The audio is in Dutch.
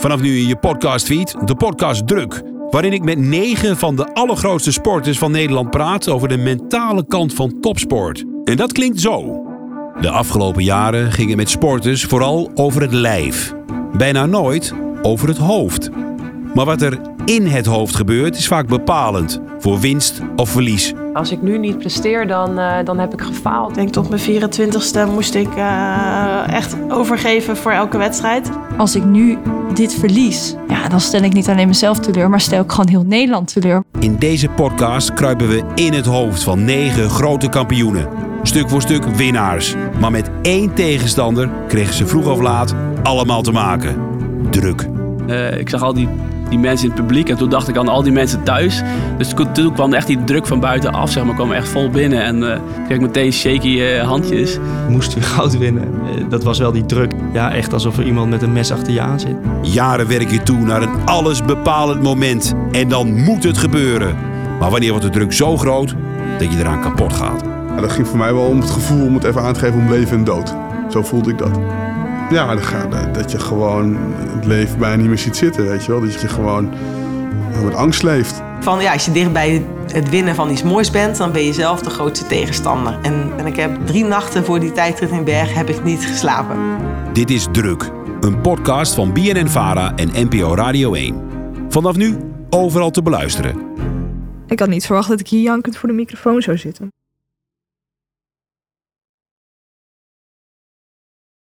Vanaf nu in je podcastfeed, de podcast Druk. Waarin ik met negen van de allergrootste sporters van Nederland praat over de mentale kant van topsport. En dat klinkt zo. De afgelopen jaren ging het met sporters vooral over het lijf. Bijna nooit over het hoofd. Maar wat er in het hoofd gebeurt is vaak bepalend voor winst of verlies. Als ik nu niet presteer, dan, uh, dan heb ik gefaald. Ik denk tot mijn 24ste moest ik uh, echt overgeven voor elke wedstrijd. Als ik nu dit verlies, ja, dan stel ik niet alleen mezelf teleur, maar stel ik gewoon heel Nederland teleur. In deze podcast kruipen we in het hoofd van negen grote kampioenen. Stuk voor stuk winnaars. Maar met één tegenstander kregen ze vroeg of laat allemaal te maken. Druk. Uh, ik zag al die die mensen in het publiek. En toen dacht ik aan al die mensen thuis. Dus toen kwam echt die druk van buitenaf, zeg maar, kwam echt vol binnen. En uh, kreeg ik meteen shaky uh, handjes. Moest weer goud winnen. Uh, dat was wel die druk. Ja, echt alsof er iemand met een mes achter je aan zit. Jaren werk je toe naar een allesbepalend moment. En dan moet het gebeuren. Maar wanneer wordt de druk zo groot dat je eraan kapot gaat? Ja, dat ging voor mij wel om het gevoel om het even aan te geven om leven en dood. Zo voelde ik dat. Ja, dat je gewoon het leven bijna niet meer ziet zitten, weet je wel. Dat je gewoon met angst leeft. Van ja, als je dicht bij het winnen van iets moois bent, dan ben je zelf de grootste tegenstander. En, en ik heb drie nachten voor die tijdrit in Berg heb ik niet geslapen. Dit is Druk, een podcast van BNN-VARA en NPO Radio 1. Vanaf nu overal te beluisteren. Ik had niet verwacht dat ik hier jankend voor de microfoon zou zitten.